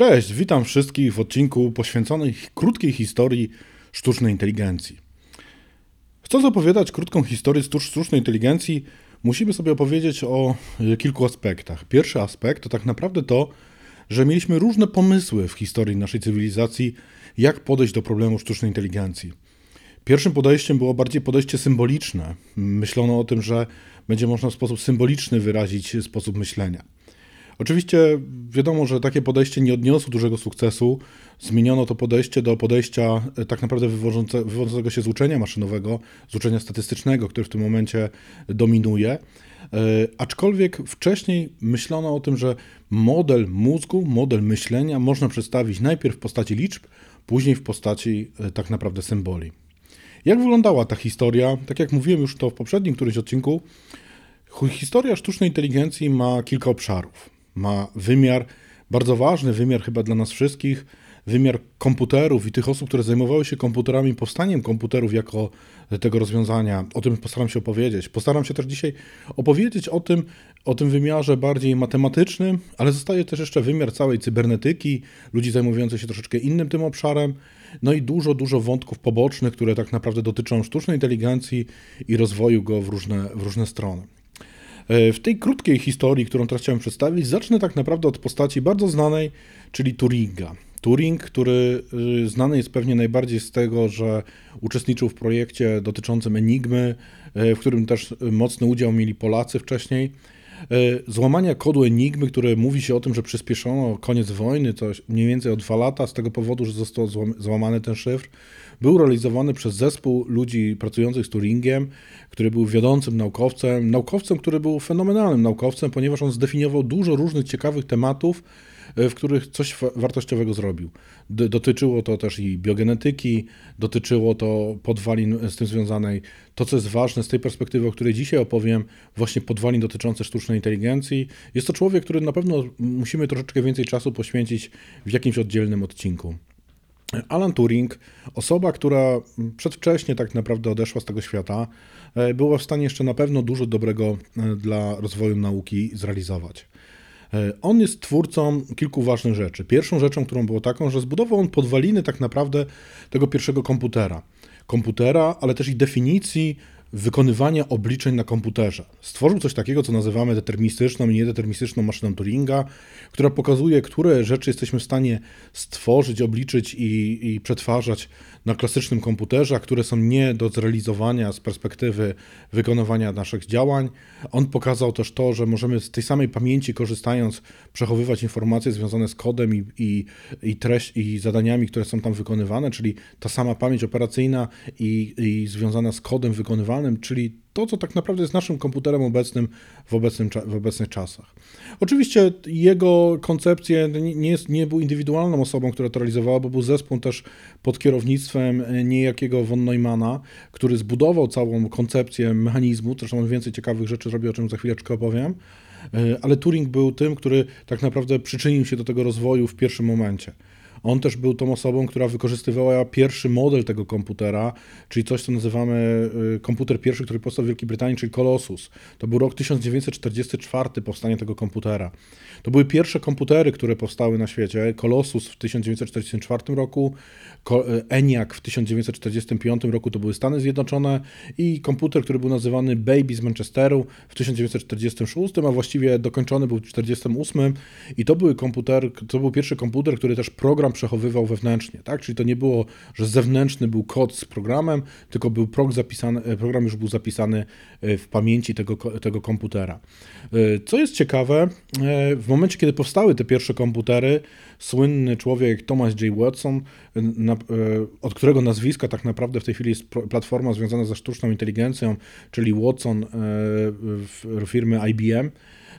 Cześć, witam wszystkich w odcinku poświęconym krótkiej historii sztucznej inteligencji. Chcąc opowiadać krótką historię sztucznej inteligencji, musimy sobie opowiedzieć o e, kilku aspektach. Pierwszy aspekt to tak naprawdę to, że mieliśmy różne pomysły w historii naszej cywilizacji, jak podejść do problemu sztucznej inteligencji. Pierwszym podejściem było bardziej podejście symboliczne. Myślono o tym, że będzie można w sposób symboliczny wyrazić sposób myślenia. Oczywiście wiadomo, że takie podejście nie odniosło dużego sukcesu. Zmieniono to podejście do podejścia e, tak naprawdę wywodzącego się z uczenia maszynowego, z uczenia statystycznego, który w tym momencie dominuje. E, aczkolwiek wcześniej myślono o tym, że model mózgu, model myślenia można przedstawić najpierw w postaci liczb, później w postaci e, tak naprawdę symboli. Jak wyglądała ta historia? Tak jak mówiłem już to w poprzednim którymś odcinku, historia sztucznej inteligencji ma kilka obszarów ma wymiar, bardzo ważny wymiar chyba dla nas wszystkich, wymiar komputerów i tych osób, które zajmowały się komputerami, powstaniem komputerów jako tego rozwiązania. O tym postaram się opowiedzieć. Postaram się też dzisiaj opowiedzieć o tym, o tym wymiarze bardziej matematycznym, ale zostaje też jeszcze wymiar całej cybernetyki, ludzi zajmujących się troszeczkę innym tym obszarem, no i dużo, dużo wątków pobocznych, które tak naprawdę dotyczą sztucznej inteligencji i rozwoju go w różne, w różne strony. E, w tej krótkiej historii, którą teraz chciałem przedstawić, zacznę tak naprawdę od postaci bardzo znanej, czyli Turinga. Turing, który y, znany jest pewnie najbardziej z tego, że uczestniczył w projekcie dotyczącym Enigmy, e, w którym też mocny udział mieli Polacy wcześniej. E, złamania kodu Enigmy, które mówi się o tym, że przyspieszono koniec wojny, to mniej więcej o dwa lata, z tego powodu, że został złamany ten szyfr, był realizowany przez zespół ludzi pracujących z Turingiem, który był wiodącym naukowcem, naukowcem, który był fenomenalnym naukowcem, ponieważ on zdefiniował dużo różnych ciekawych tematów, e, w których coś wartościowego zrobił. Dotyczyło to też i biogenetyki, dotyczyło to podwalin z tym związanej. To, co jest ważne z tej perspektywy, o której dzisiaj opowiem, właśnie podwalin dotyczących sztucznej inteligencji. Jest to człowiek, który na pewno musimy troszeczkę więcej czasu poświęcić w jakimś oddzielnym odcinku. Alan Turing, osoba, która przedwcześnie tak naprawdę odeszła z tego świata, e, była w stanie jeszcze na pewno dużo dobrego e, dla rozwoju nauki zrealizować. E, on jest twórcą kilku ważnych rzeczy. Pierwszą rzeczą, którą było taką, że zbudował on podwaliny tak naprawdę tego pierwszego komputera. Komputera, ale też i definicji wykonywania obliczeń na komputerze. Stworzył coś takiego, co nazywamy deterministyczną i niedeterministyczną maszyną Turinga, która pokazuje, które rzeczy jesteśmy w stanie stworzyć, obliczyć i, i przetwarzać na klasycznym komputerze, a które są nie do zrealizowania z perspektywy wykonywania naszych działań. On pokazał też to, że możemy z tej samej pamięci korzystając przechowywać informacje związane z kodem i, i, i treść i zadaniami, które są tam wykonywane, czyli ta sama pamięć operacyjna i, i związana z kodem wykonywanym, czyli to, co tak naprawdę jest naszym komputerem obecnym w, obecnym, w obecnych czasach. Oczywiście jego koncepcje nie, jest, nie był indywidualną osobą, która to realizowała, bo był zespół też pod kierownictwem niejakiego von Neumana, który zbudował całą koncepcję mechanizmu, zresztą on więcej ciekawych rzeczy zrobił, o czym za chwileczkę opowiem, e, ale Turing był tym, który tak naprawdę przyczynił się do tego rozwoju w pierwszym momencie. On też był tą osobą, która wykorzystywała pierwszy model tego komputera, czyli coś, co nazywamy y, komputer pierwszy, który powstał w Wielkiej Brytanii, czyli Colossus. To był rok 1944, powstanie tego komputera. To były pierwsze komputery, które powstały na świecie. Colossus w 1944 roku, y, ENIAC w 1945 roku to były Stany Zjednoczone i komputer, który był nazywany Baby z Manchesteru w 1946, a właściwie dokończony był w 1948 i to, były komputer, to był pierwszy komputer, który też program program przechowywał wewnętrznie, tak? Czyli to nie było, że zewnętrzny był kod z programem, tylko był prog zapisany, e, program już był zapisany e, w pamięci tego, tego komputera. E, co jest ciekawe, w momencie, kiedy powstały te pierwsze komputery, słynny człowiek Thomas J. Watson, od którego nazwiska tak naprawdę w tej chwili jest platforma związana ze sztuczną inteligencją, czyli Watson firmy IBM,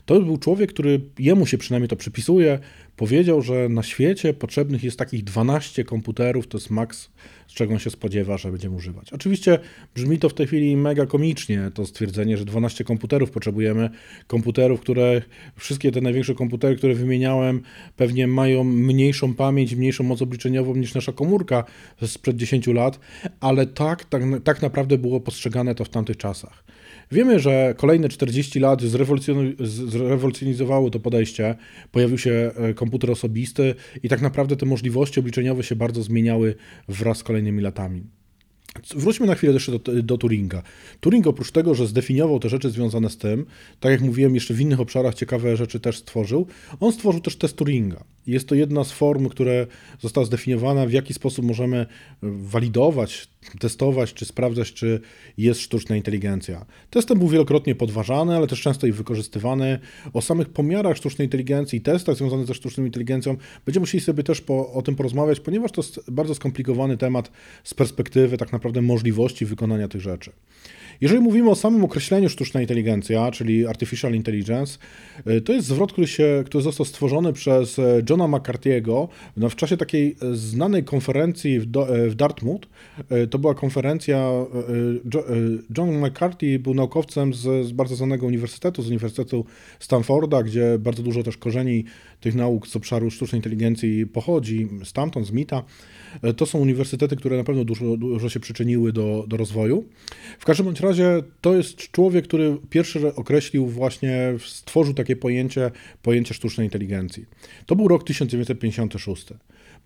to był człowiek, który jemu się przynajmniej to przypisuje, powiedział, że na świecie potrzebnych jest takich 12 komputerów, to jest maks, z czego on się spodziewa, że będziemy używać. Oczywiście brzmi to w tej chwili mega komicznie, to stwierdzenie, że 12 komputerów potrzebujemy, komputerów, które, wszystkie te największe komputery, które wymieniałem, pewnie mają mniejszą pamięć, mniejszą moc obliczeniową niż nasza komórka sprzed 10 lat, ale tak, tak, tak naprawdę było postrzegane to w tamtych czasach. Wiemy, że kolejne 40 lat zrewolucjonizowały to podejście, pojawił się e, komputer osobisty i tak naprawdę te możliwości obliczeniowe się bardzo zmieniały wraz z kolejnymi latami. Wróćmy na chwilę jeszcze do, do, Turinga. Turing oprócz tego, że zdefiniował te rzeczy związane z tym, tak jak mówiłem, jeszcze w innych obszarach ciekawe rzeczy też stworzył, on stworzył też test Turinga. Jest to jedna z form, które została zdefiniowana, w jaki sposób możemy walidować, testować czy sprawdzać, czy jest sztuczna inteligencja. Testem był wielokrotnie podważany, ale też często i wykorzystywany. O samych pomiarach sztucznej inteligencji i testach związanych ze sztuczną inteligencją będziemy musieli sobie też po, o tym porozmawiać, ponieważ to jest bardzo skomplikowany temat z perspektywy tak naprawdę możliwości wykonania tych rzeczy. Jeżeli mówimy o samym określeniu sztuczna inteligencja, czyli artificial intelligence, y, to jest zwrot, który, się, który został stworzony przez e, Johna McCarthy'ego no, w czasie takiej e, znanej konferencji w, e, w Dartmouth. To była konferencja, John McCarthy był naukowcem z, z bardzo znanego uniwersytetu, z Uniwersytetu Stanforda, gdzie bardzo dużo też korzeni tych nauk z obszaru sztucznej inteligencji pochodzi, stamtąd, z MITA. To są uniwersytety, które na pewno dużo, dużo się przyczyniły do, do rozwoju. W każdym bądź razie to jest człowiek, który pierwszy określił właśnie, stworzył takie pojęcie, pojęcie sztucznej inteligencji. To był rok 1956.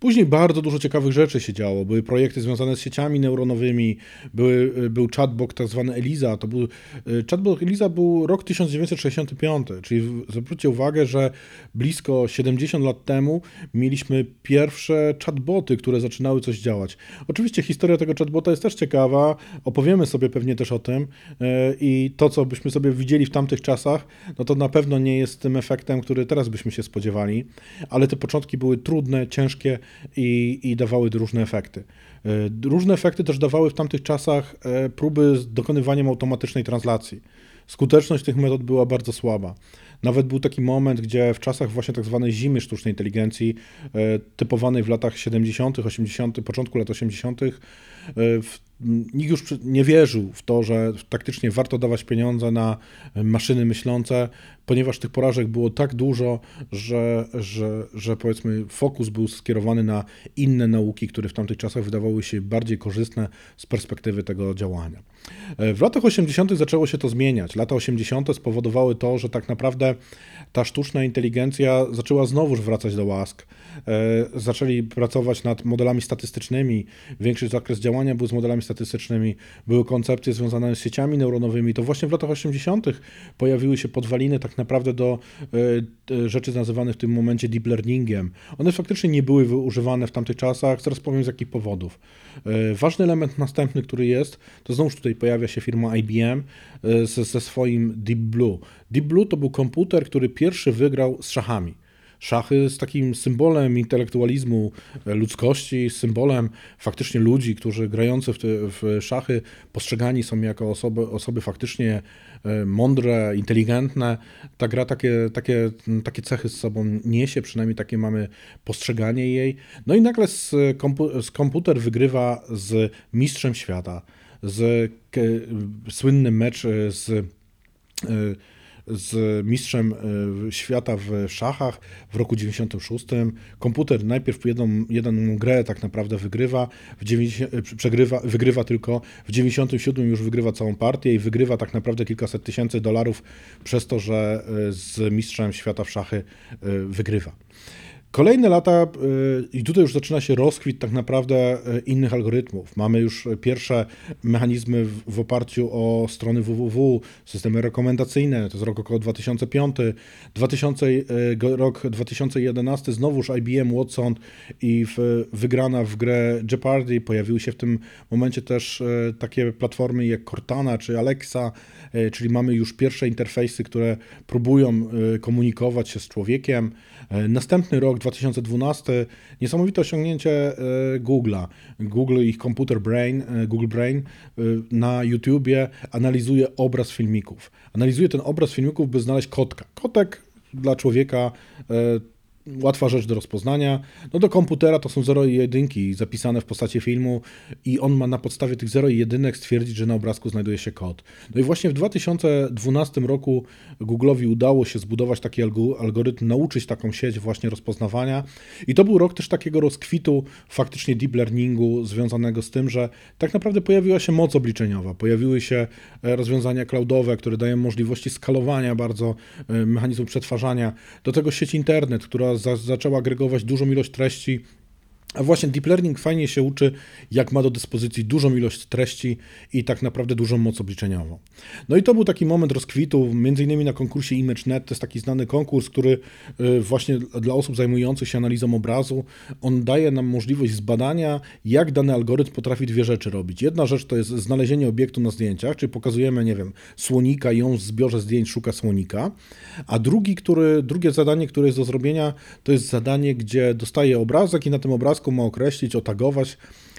Później bardzo dużo ciekawych rzeczy się działo. Były projekty związane z sieciami neuronowymi, były, był chatbot tak zwany Eliza. To był, y, chatbot Eliza był rok 1965, czyli zwróćcie uwagę, że blisko 70 lat temu mieliśmy pierwsze chatboty, które zaczynały coś działać. Oczywiście historia tego chatbota jest też ciekawa, opowiemy sobie pewnie też o tym y, i to, co byśmy sobie widzieli w tamtych czasach, no to na pewno nie jest tym efektem, który teraz byśmy się spodziewali, ale te początki były trudne, ciężkie, i, i dawały różne efekty. E, różne efekty też dawały w tamtych czasach e, próby z dokonywaniem automatycznej translacji. Skuteczność tych metod była bardzo słaba. Nawet był taki moment, gdzie w czasach właśnie tak zwanej zimy sztucznej inteligencji, e, typowanej w latach 70., 80., początku lat 80., nikt już nie wierzył w to, że taktycznie warto dawać pieniądze na maszyny myślące, ponieważ tych porażek było tak dużo, że, że, że powiedzmy fokus był skierowany na inne nauki, które w tamtych czasach wydawały się bardziej korzystne z perspektywy tego działania. W latach 80. zaczęło się to zmieniać. Lata 80. spowodowały to, że tak naprawdę ta sztuczna inteligencja zaczęła znowuż wracać do łask. E, zaczęli pracować nad modelami statystycznymi. Większy zakres działania był z modelami statystycznymi. Były koncepcje związane z sieciami neuronowymi. To właśnie w latach 80. pojawiły się podwaliny tak naprawdę do e, e, rzeczy nazywanych w tym momencie deep learningiem. One faktycznie nie były używane w tamtych czasach. Zaraz powiem z jakich powodów. Ważny element następny, który jest, to znowuż tutaj pojawia się firma IBM ze, ze swoim Deep Blue. Deep Blue to był komputer, który pierwszy wygrał z szachami. Szachy z takim symbolem intelektualizmu e, ludzkości, symbolem faktycznie ludzi, którzy grający w, te, w szachy postrzegani są jako osoby, osoby faktycznie e, mądre, inteligentne. Ta gra takie, takie, takie cechy z sobą niesie, przynajmniej takie mamy postrzeganie jej. No i nagle z, kompu z komputer wygrywa z mistrzem świata, z słynny mecz e, z z mistrzem e, świata w szachach w roku 96. Komputer najpierw jedną, jedną grę tak naprawdę wygrywa, w 90, e, przegrywa, wygrywa tylko, w 97 już wygrywa całą partię i wygrywa tak naprawdę kilkaset tysięcy dolarów przez to, że e, z mistrzem świata w szachy wygrywa. Kolejne lata y, i tutaj już zaczyna się rozkwit tak naprawdę y, innych algorytmów. Mamy już pierwsze mechanizmy w, oparciu o strony www, systemy rekomendacyjne, to jest rok około 2005, 2000, y, rok 2011 znowuż IBM Watson i w, wygrana w grę Jeopardy. Pojawiły się w tym momencie też takie platformy jak Cortana czy Alexa, czyli mamy już pierwsze interfejsy, które próbują komunikować się z człowiekiem. Następny rok 2012 niesamowite osiągnięcie e, Google'a. Google ich Computer Brain, e, Google Brain e, na YouTubie analizuje obraz filmików. Analizuje ten obraz filmików, by znaleźć kotka. Kotek dla człowieka łatwa rzecz do rozpoznania. No do komputera to są 0 i 1 zapisane w postaci filmu i on ma na podstawie tych 0 i 1 stwierdzić, że na obrazku znajduje się kod. No i właśnie w 2012 roku Google'owi udało się zbudować taki algorytm, nauczyć taką sieć właśnie rozpoznawania i to był rok też takiego rozkwitu faktycznie deep learningu związanego z tym, że tak naprawdę pojawiła się moc obliczeniowa, pojawiły się e, rozwiązania cloudowe, które dają możliwości skalowania bardzo e, mechanizmu przetwarzania, do tego sieć internet, która za, zaczęła agregować dużą ilość treści a właśnie deep learning fajnie się uczy, jak ma do dyspozycji dużą ilość treści i tak naprawdę dużą moc obliczeniową. No i to był taki moment rozkwitu, między innymi na konkursie ImageNet, to jest taki znany konkurs, który y, właśnie dla osób zajmujących się analizą obrazu, on daje nam możliwość zbadania, jak dany algorytm potrafi dwie rzeczy robić. Jedna rzecz to jest znalezienie obiektu na zdjęciach, czyli pokazujemy, nie wiem, słonika i on w zbiorze zdjęć szuka słonika, a drugi, który, drugie zadanie, które jest do zrobienia, to jest zadanie, gdzie dostaje obrazek i na tym obrazku ma określić, otagować,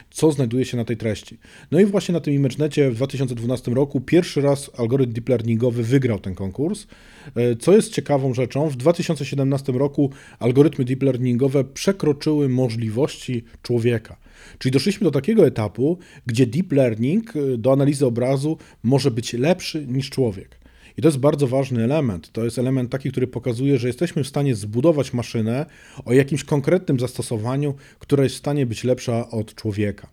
co znajduje się na tej treści. No i właśnie na tym ImageNecie w 2012 roku pierwszy raz algorytm deep learningowy wygrał ten konkurs. E, co jest ciekawą rzeczą, w 2017 roku algorytmy deep learningowe przekroczyły możliwości człowieka. Czyli doszliśmy do takiego etapu, gdzie deep learning e, do analizy obrazu może być lepszy niż człowiek. I to jest bardzo ważny element. To jest element taki, który pokazuje, że jesteśmy w stanie zbudować maszynę o jakimś konkretnym zastosowaniu, która jest w stanie być lepsza od człowieka.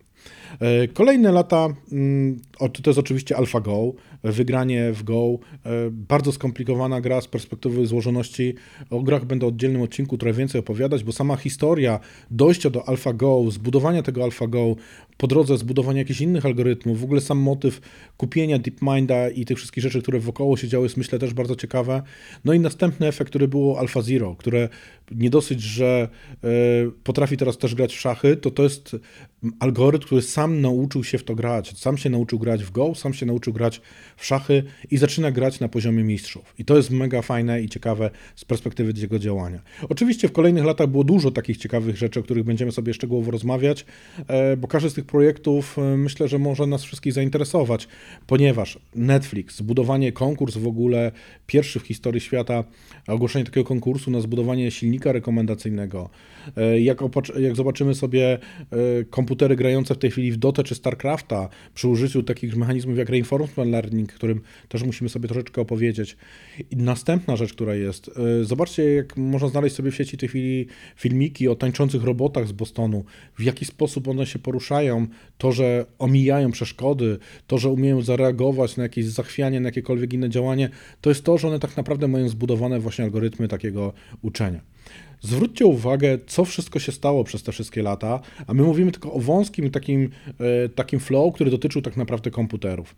E, kolejne lata, mm, to jest oczywiście AlphaGo, wygranie w Go, e, bardzo skomplikowana gra z perspektywy złożoności. O grach będę w oddzielnym odcinku trochę więcej opowiadać, bo sama historia dojścia do AlphaGo, zbudowania tego AlphaGo, po drodze zbudowania jakichś innych algorytmów, w ogóle sam motyw kupienia DeepMinda i tych wszystkich rzeczy, które wokoło się działy, jest myślę też bardzo ciekawe. No i następny efekt, który było AlphaZero, które nie dosyć, że e, potrafi teraz też grać w szachy, to to jest algorytm, który sam nauczył się w to grać. Sam się nauczył grać w Go, sam się nauczył grać w szachy i zaczyna grać na poziomie mistrzów. I to jest mega fajne i ciekawe z perspektywy jego działania. Oczywiście w kolejnych latach było dużo takich ciekawych rzeczy, o których będziemy sobie szczegółowo rozmawiać, e, bo każdy z tych projektów e, myślę, że może nas wszystkich zainteresować, ponieważ Netflix, zbudowanie konkurs w ogóle pierwszy w historii świata, ogłoszenie takiego konkursu na zbudowanie silnika rekomendacyjnego. E, jak, jak zobaczymy sobie komputery grające w tej chwili w Dota czy StarCrafta przy użyciu takich mechanizmów jak reinforcement learning, którym też musimy sobie troszeczkę opowiedzieć. I następna rzecz, która jest, e, zobaczcie, jak można znaleźć sobie w sieci w tej chwili filmiki o tańczących robotach z Bostonu, w jaki sposób one się poruszają, to, że omijają przeszkody, to, że umieją zareagować na jakieś zachwianie, na jakiekolwiek inne działanie, to jest to, że one tak naprawdę mają zbudowane właśnie algorytmy takiego uczenia. Zwróćcie uwagę, co wszystko się stało przez te wszystkie lata, a my mówimy tylko o wąskim takim, e, takim flow, który dotyczył tak naprawdę komputerów.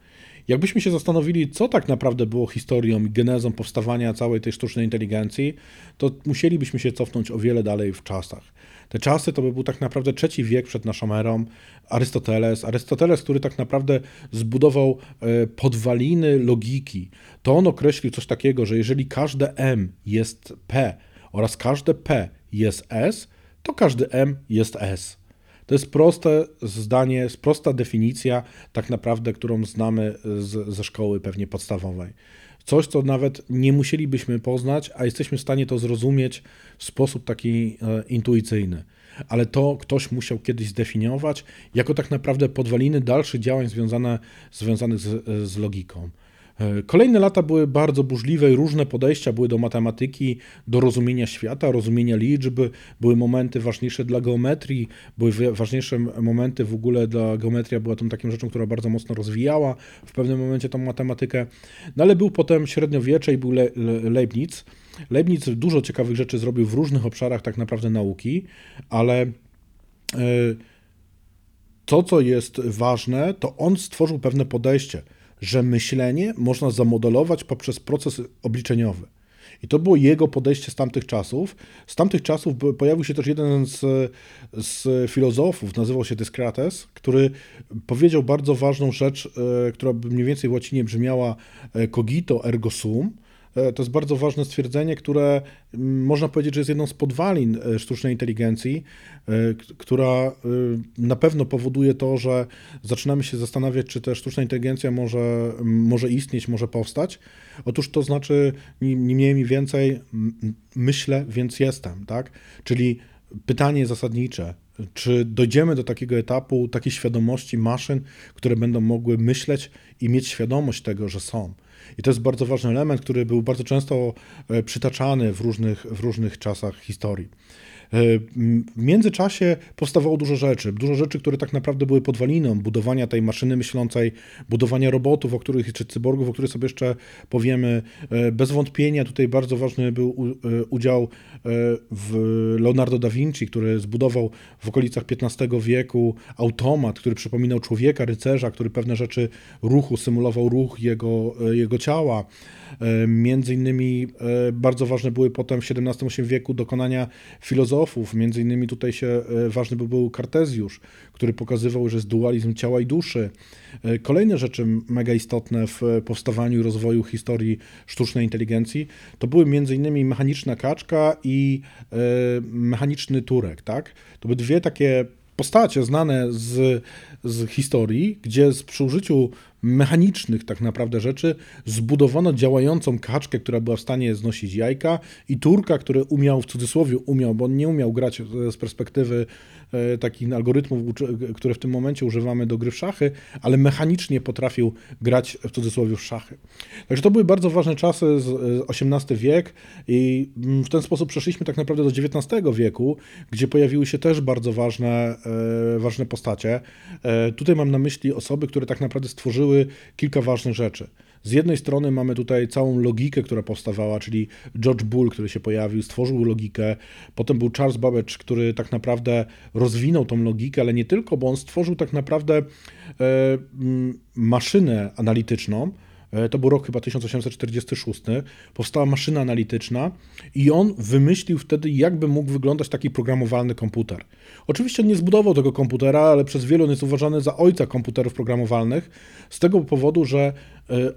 Jakbyśmy się zastanowili, co tak naprawdę było historią i genezą powstawania całej tej sztucznej inteligencji, to musielibyśmy się cofnąć o wiele dalej w czasach. Te czasy to by był tak naprawdę trzeci wiek przed naszą erą, Arystoteles. Arystoteles, który tak naprawdę zbudował e, podwaliny logiki. To on określił coś takiego, że jeżeli każde M jest P oraz każde P jest S, to każdy M jest S. To jest proste zdanie, jest prosta definicja, tak naprawdę, którą znamy z, ze szkoły pewnie podstawowej. Coś, co nawet nie musielibyśmy poznać, a jesteśmy w stanie to zrozumieć w sposób taki e, intuicyjny. Ale to ktoś musiał kiedyś zdefiniować jako tak naprawdę podwaliny dalszych działań związane, związanych z, z logiką. E, kolejne lata były bardzo burzliwe i różne podejścia były do matematyki, do rozumienia świata, rozumienia liczby. Były momenty ważniejsze dla geometrii, były ważniejsze momenty w ogóle dla geometria była tą taką rzeczą, która bardzo mocno rozwijała w pewnym momencie tą matematykę. No ale był potem średniowiecze i był Le Leibniz. Leibniz dużo ciekawych rzeczy zrobił w różnych obszarach tak naprawdę nauki, ale e, to, co jest ważne, to on stworzył pewne podejście – że myślenie można zamodelować poprzez proces obliczeniowy. I to było jego podejście z tamtych czasów. Z tamtych czasów pojawił się też jeden z, z filozofów, nazywał się Dyskrates, który powiedział bardzo ważną rzecz, e, która mniej więcej w łacinie brzmiała e, cogito ergo sum, to jest bardzo ważne stwierdzenie, które można powiedzieć, że jest jedną z podwalin e, sztucznej inteligencji, która na pewno powoduje to, że zaczynamy się zastanawiać, czy ta sztuczna inteligencja może, może istnieć, może powstać. Otóż to znaczy, ni mniej, ni więcej, myślę, więc jestem, tak? Czyli pytanie zasadnicze, czy dojdziemy do takiego etapu, takiej świadomości maszyn, które będą mogły myśleć i mieć świadomość tego, że są. I to jest bardzo ważny element, który był bardzo często e, przytaczany w różnych, w różnych czasach historii. E, w międzyczasie powstawało dużo rzeczy, dużo rzeczy, które tak naprawdę były podwaliną budowania tej maszyny myślącej, budowania robotów, o których, czy cyborgów, o których sobie jeszcze powiemy. E, bez wątpienia tutaj bardzo ważny był e, udział w Leonardo da Vinci, który zbudował w okolicach XV wieku automat, który przypominał człowieka, rycerza, który pewne rzeczy ruchu, symulował ruch jego, jego ciała. Między innymi bardzo ważne były potem w XVII wieku dokonania filozofii, filozofów, między innymi tutaj się e, ważny by był Kartezjusz, który pokazywał, że jest dualizm ciała i duszy. E, kolejne rzeczy mega istotne w powstawaniu i rozwoju historii sztucznej inteligencji to były między innymi mechaniczna kaczka i e, mechaniczny turek, tak? To były dwie takie postacie znane z, z historii, gdzie przy użyciu mechanicznych tak naprawdę rzeczy zbudowano działającą kaczkę, która była w stanie znosić jajka i turka, który umiał, w cudzysłowie umiał, bo on nie umiał grać z perspektywy e, takich algorytmów, które w tym momencie używamy do gry w szachy, ale mechanicznie potrafił grać w cudzysłowie w szachy. Także to były bardzo ważne czasy z XVIII wiek i mm, w ten sposób przeszliśmy tak naprawdę do XIX wieku, gdzie pojawiły się też bardzo ważne, e, ważne postacie. E, tutaj mam na myśli osoby, które tak naprawdę stworzyły kilka ważnych rzeczy. Z jednej strony mamy tutaj całą logikę, która powstawała, czyli George Bull, który się pojawił, stworzył logikę. Potem był Charles Babbage, który tak naprawdę rozwinął tą logikę, ale nie tylko, bo on stworzył tak naprawdę e, maszynę analityczną, e, to był rok chyba 1846, powstała maszyna analityczna i on wymyślił wtedy, jakby mógł wyglądać taki programowalny komputer. Oczywiście on nie zbudował tego komputera, ale przez wielu on jest uważany za ojca komputerów programowalnych, z tego powodu, że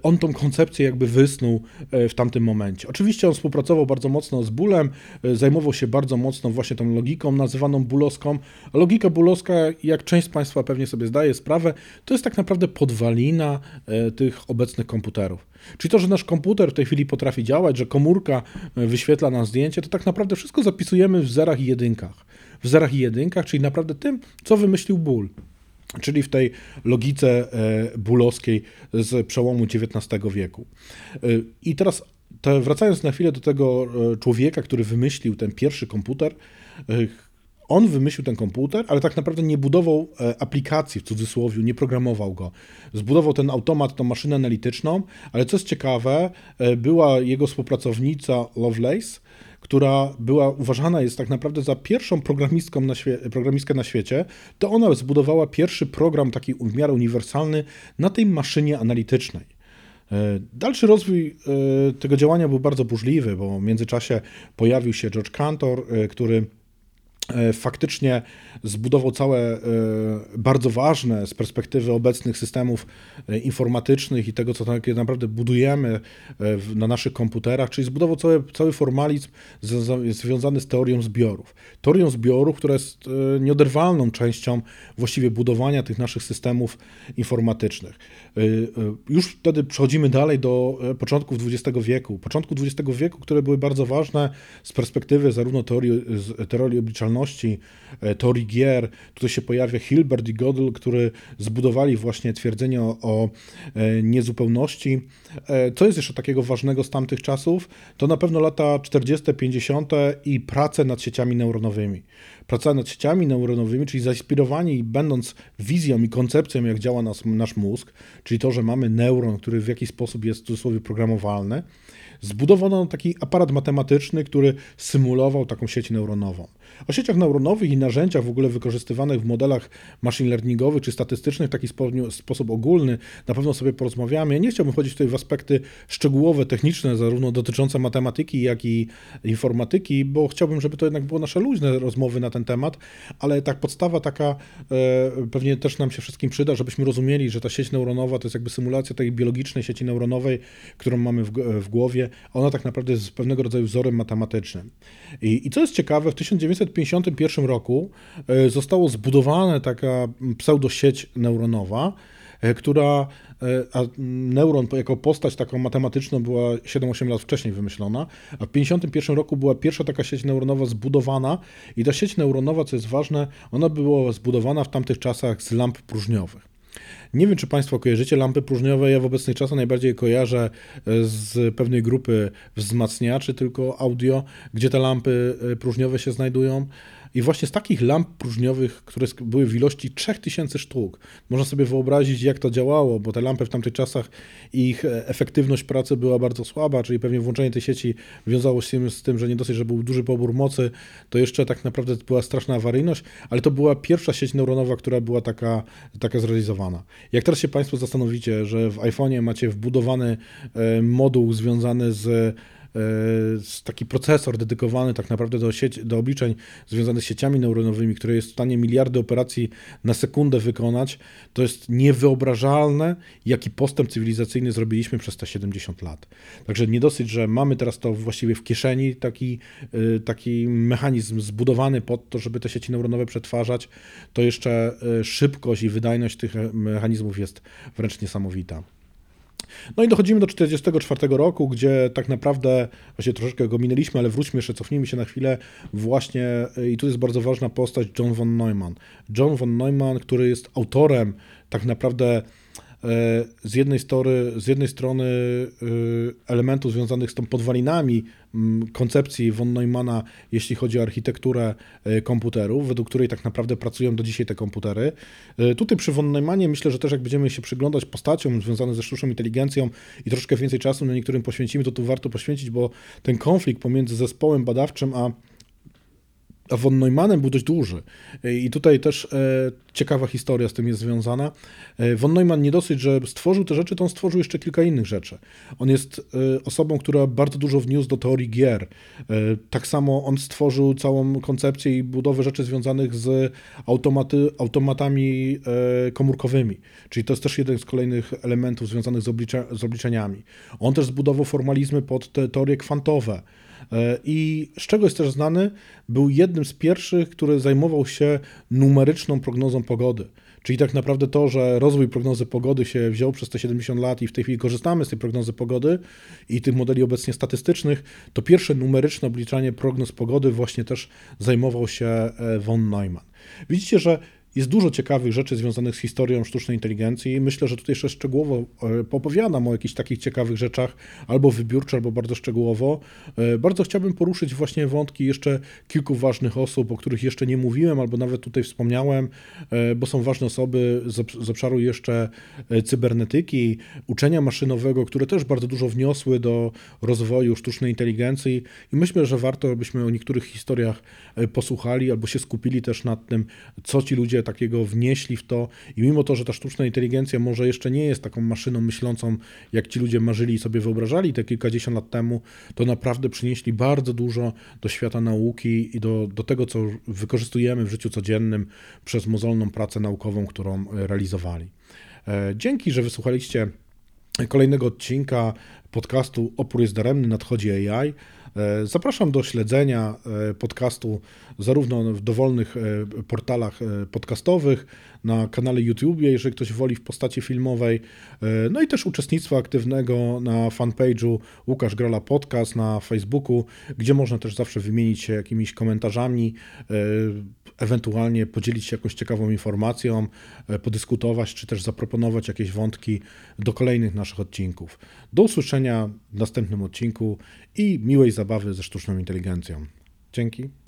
on tą koncepcję jakby wysnuł e, w tamtym momencie. Oczywiście on współpracował bardzo mocno z Bulem, e, zajmował się bardzo mocno właśnie tą logiką nazywaną bulowską. Logika bulowska, jak część z Państwa pewnie sobie zdaje sprawę, to jest tak naprawdę podwalina tych obecnych komputerów. Czyli to, że nasz komputer w tej chwili potrafi działać, że komórka wyświetla nam zdjęcie, to tak naprawdę wszystko zapisujemy w zerach i jedynkach w zerach i jedynkach, czyli naprawdę tym, co wymyślił ból. Czyli w tej logice e, bólowskiej z przełomu XIX wieku. E, I teraz wracając na chwilę do tego e, człowieka, który wymyślił ten pierwszy komputer, on wymyślił ten komputer, ale tak naprawdę nie budował aplikacji w cudzysłowie, nie programował go. Zbudował ten automat, tą maszynę analityczną, ale co jest ciekawe, była jego współpracownica Lovelace, która była uważana jest tak naprawdę za pierwszą programistką na programistkę na świecie, to ona zbudowała pierwszy program taki w miarę uniwersalny na tej maszynie analitycznej. E, dalszy rozwój e, tego działania był bardzo burzliwy, bo w międzyczasie pojawił się George Cantor, e, który faktycznie zbudował całe e, bardzo ważne z perspektywy obecnych systemów e, informatycznych i tego, co tak naprawdę budujemy na naszych komputerach, czyli zbudował cały, cały formalizm związany z teorią zbiorów. Teorią zbiorów, która jest nieoderwalną częścią właściwie budowania tych naszych systemów informatycznych. Już wtedy przechodzimy dalej do początków XX wieku. Początku XX wieku, które były bardzo ważne z perspektywy zarówno teorii, teorii obliczalności, działalności e, teorii gier. Tutaj się pojawia Hilbert i Gödel, który zbudowali właśnie twierdzenie o, o e, niezupełności. E, co jest jeszcze takiego ważnego z tamtych czasów? To na pewno lata 40., 50. i prace nad sieciami neuronowymi. Praca nad sieciami neuronowymi, czyli zainspirowani będąc wizją i koncepcją, jak działa nas, nasz mózg, czyli to, że mamy neuron, który w jakiś sposób jest w cudzysłowie programowalny, zbudowano taki aparat matematyczny, który symulował taką sieć neuronową. O sieciach neuronowych i narzędziach w ogóle wykorzystywanych w modelach machine learningowych czy statystycznych w taki sposób ogólny na pewno sobie porozmawiamy. Nie chciałbym wchodzić tutaj w aspekty szczegółowe, techniczne, zarówno dotyczące matematyki, jak i informatyki, bo chciałbym, żeby to jednak było nasze luźne rozmowy na ten temat, ale tak podstawa taka e, pewnie też nam się wszystkim przyda, żebyśmy rozumieli, że ta sieć neuronowa to jest jakby symulacja tej biologicznej sieci neuronowej, którą mamy w, w głowie ona tak naprawdę jest pewnego rodzaju wzorem matematycznym. I, i co jest ciekawe, w 1951 roku e, zostało zbudowana taka pseudosieć neuronowa, e, która, e, a neuron jako postać taką matematyczną była 7-8 lat wcześniej wymyślona, a w 1951 roku była pierwsza taka sieć neuronowa zbudowana i ta sieć neuronowa, co jest ważne, ona była zbudowana w tamtych czasach z lamp próżniowych. Nie wiem, czy Państwo kojarzycie lampy próżniowe. Ja w obecnych czasach najbardziej kojarzę e, z pewnej grupy wzmacniaczy, tylko audio, gdzie te lampy e, próżniowe się znajdują. I właśnie z takich lamp próżniowych, które były w ilości 3000 sztuk, można sobie wyobrazić, jak to działało, bo te lampy w tamtych czasach, ich e, efektywność pracy była bardzo słaba, czyli pewnie włączenie tej sieci wiązało się z tym, że nie dosyć, że był duży pobór mocy, to jeszcze tak naprawdę była straszna awaryjność, ale to była pierwsza sieć neuronowa, która była taka, taka zrealizowana. Jak teraz się Państwo zastanowicie, że w iPhone'ie macie wbudowany e, moduł związany z taki procesor dedykowany tak naprawdę do, sieci, do obliczeń związanych z sieciami neuronowymi, który jest w stanie miliardy operacji na sekundę wykonać, to jest niewyobrażalne, jaki postęp cywilizacyjny zrobiliśmy przez te 70 lat. Także nie dosyć, że mamy teraz to właściwie w kieszeni, taki, e, taki mechanizm zbudowany pod to, żeby te sieci neuronowe przetwarzać, to jeszcze e, szybkość i wydajność tych mechanizmów jest wręcz niesamowita. No i dochodzimy do 1944 roku, gdzie tak naprawdę, właśnie troszeczkę go minęliśmy, ale wróćmy jeszcze, cofnijmy się na chwilę, właśnie, i tu jest bardzo ważna postać John von Neumann. John von Neumann, który jest autorem tak naprawdę z jednej, story, z jednej strony e, elementów związanych z tą podwalinami koncepcji von Neumana, jeśli chodzi o architekturę e, komputerów, według której tak naprawdę pracują do dzisiaj te komputery. Tutaj przy von Neumanie myślę, że też jak będziemy się przyglądać postaciom związanym ze sztuczną inteligencją i troszkę więcej czasu na niektórym poświęcimy, to tu warto poświęcić, bo ten konflikt pomiędzy zespołem badawczym a von Neumannem był dość duży. I tutaj też e, ciekawa historia z tym jest związana. E, von Neumann nie dosyć, że stworzył te rzeczy, to on stworzył jeszcze kilka innych rzeczy. On jest e, osobą, która bardzo dużo wniósł do teorii gier. Tak samo on stworzył całą koncepcję i budowę rzeczy związanych z automaty, automatami komórkowymi. Czyli to jest też jeden z kolejnych elementów związanych z, oblicza, z obliczeniami. On też zbudował formalizmy pod te teorie kwantowe. E, I z czego jest też znany, był jednym z pierwszych, który zajmował się numeryczną prognozą pogody. Czyli tak naprawdę to, że rozwój prognozy pogody się wziął przez te 70 lat i w tej chwili korzystamy z tej prognozy pogody i tych modeli obecnie statystycznych, to pierwsze numeryczne obliczanie prognoz pogody właśnie też zajmował się e, von Neumann. Widzicie, że jest dużo ciekawych rzeczy związanych z historią sztucznej inteligencji i myślę, że tutaj jeszcze szczegółowo e, popowiadam o jakichś takich ciekawych rzeczach, albo wybiórczo, albo bardzo szczegółowo. E, bardzo chciałbym poruszyć właśnie wątki jeszcze kilku ważnych osób, o których jeszcze nie mówiłem, albo nawet tutaj wspomniałem, e, bo są ważne osoby z obszaru jeszcze cybernetyki, uczenia maszynowego, które też bardzo dużo wniosły do rozwoju sztucznej inteligencji i myślę, że warto, abyśmy o niektórych historiach posłuchali, albo się skupili też nad tym, co ci ludzie takiego wnieśli w to i mimo to, że ta sztuczna inteligencja może jeszcze nie jest taką maszyną myślącą, jak ci ludzie marzyli i sobie wyobrażali te kilkadziesiąt lat temu, to naprawdę przynieśli bardzo dużo do świata nauki i do, do tego, co wykorzystujemy w życiu codziennym przez mozolną pracę naukową, którą realizowali. E, dzięki, że wysłuchaliście kolejnego odcinka podcastu Opór jest daremny, nadchodzi AI. E, zapraszam do śledzenia e, podcastu zarówno w dowolnych e, portalach podcastowych, na kanale YouTube, jeżeli ktoś woli w postaci filmowej, no i też uczestnictwa aktywnego na fanpage'u Łukasz Grala Podcast na Facebooku, gdzie można też zawsze wymienić się jakimiś komentarzami, ewentualnie podzielić się jakąś ciekawą informacją, podyskutować, czy też zaproponować jakieś wątki do kolejnych naszych odcinków. Do usłyszenia w następnym odcinku i miłej zabawy ze sztuczną inteligencją. Dzięki.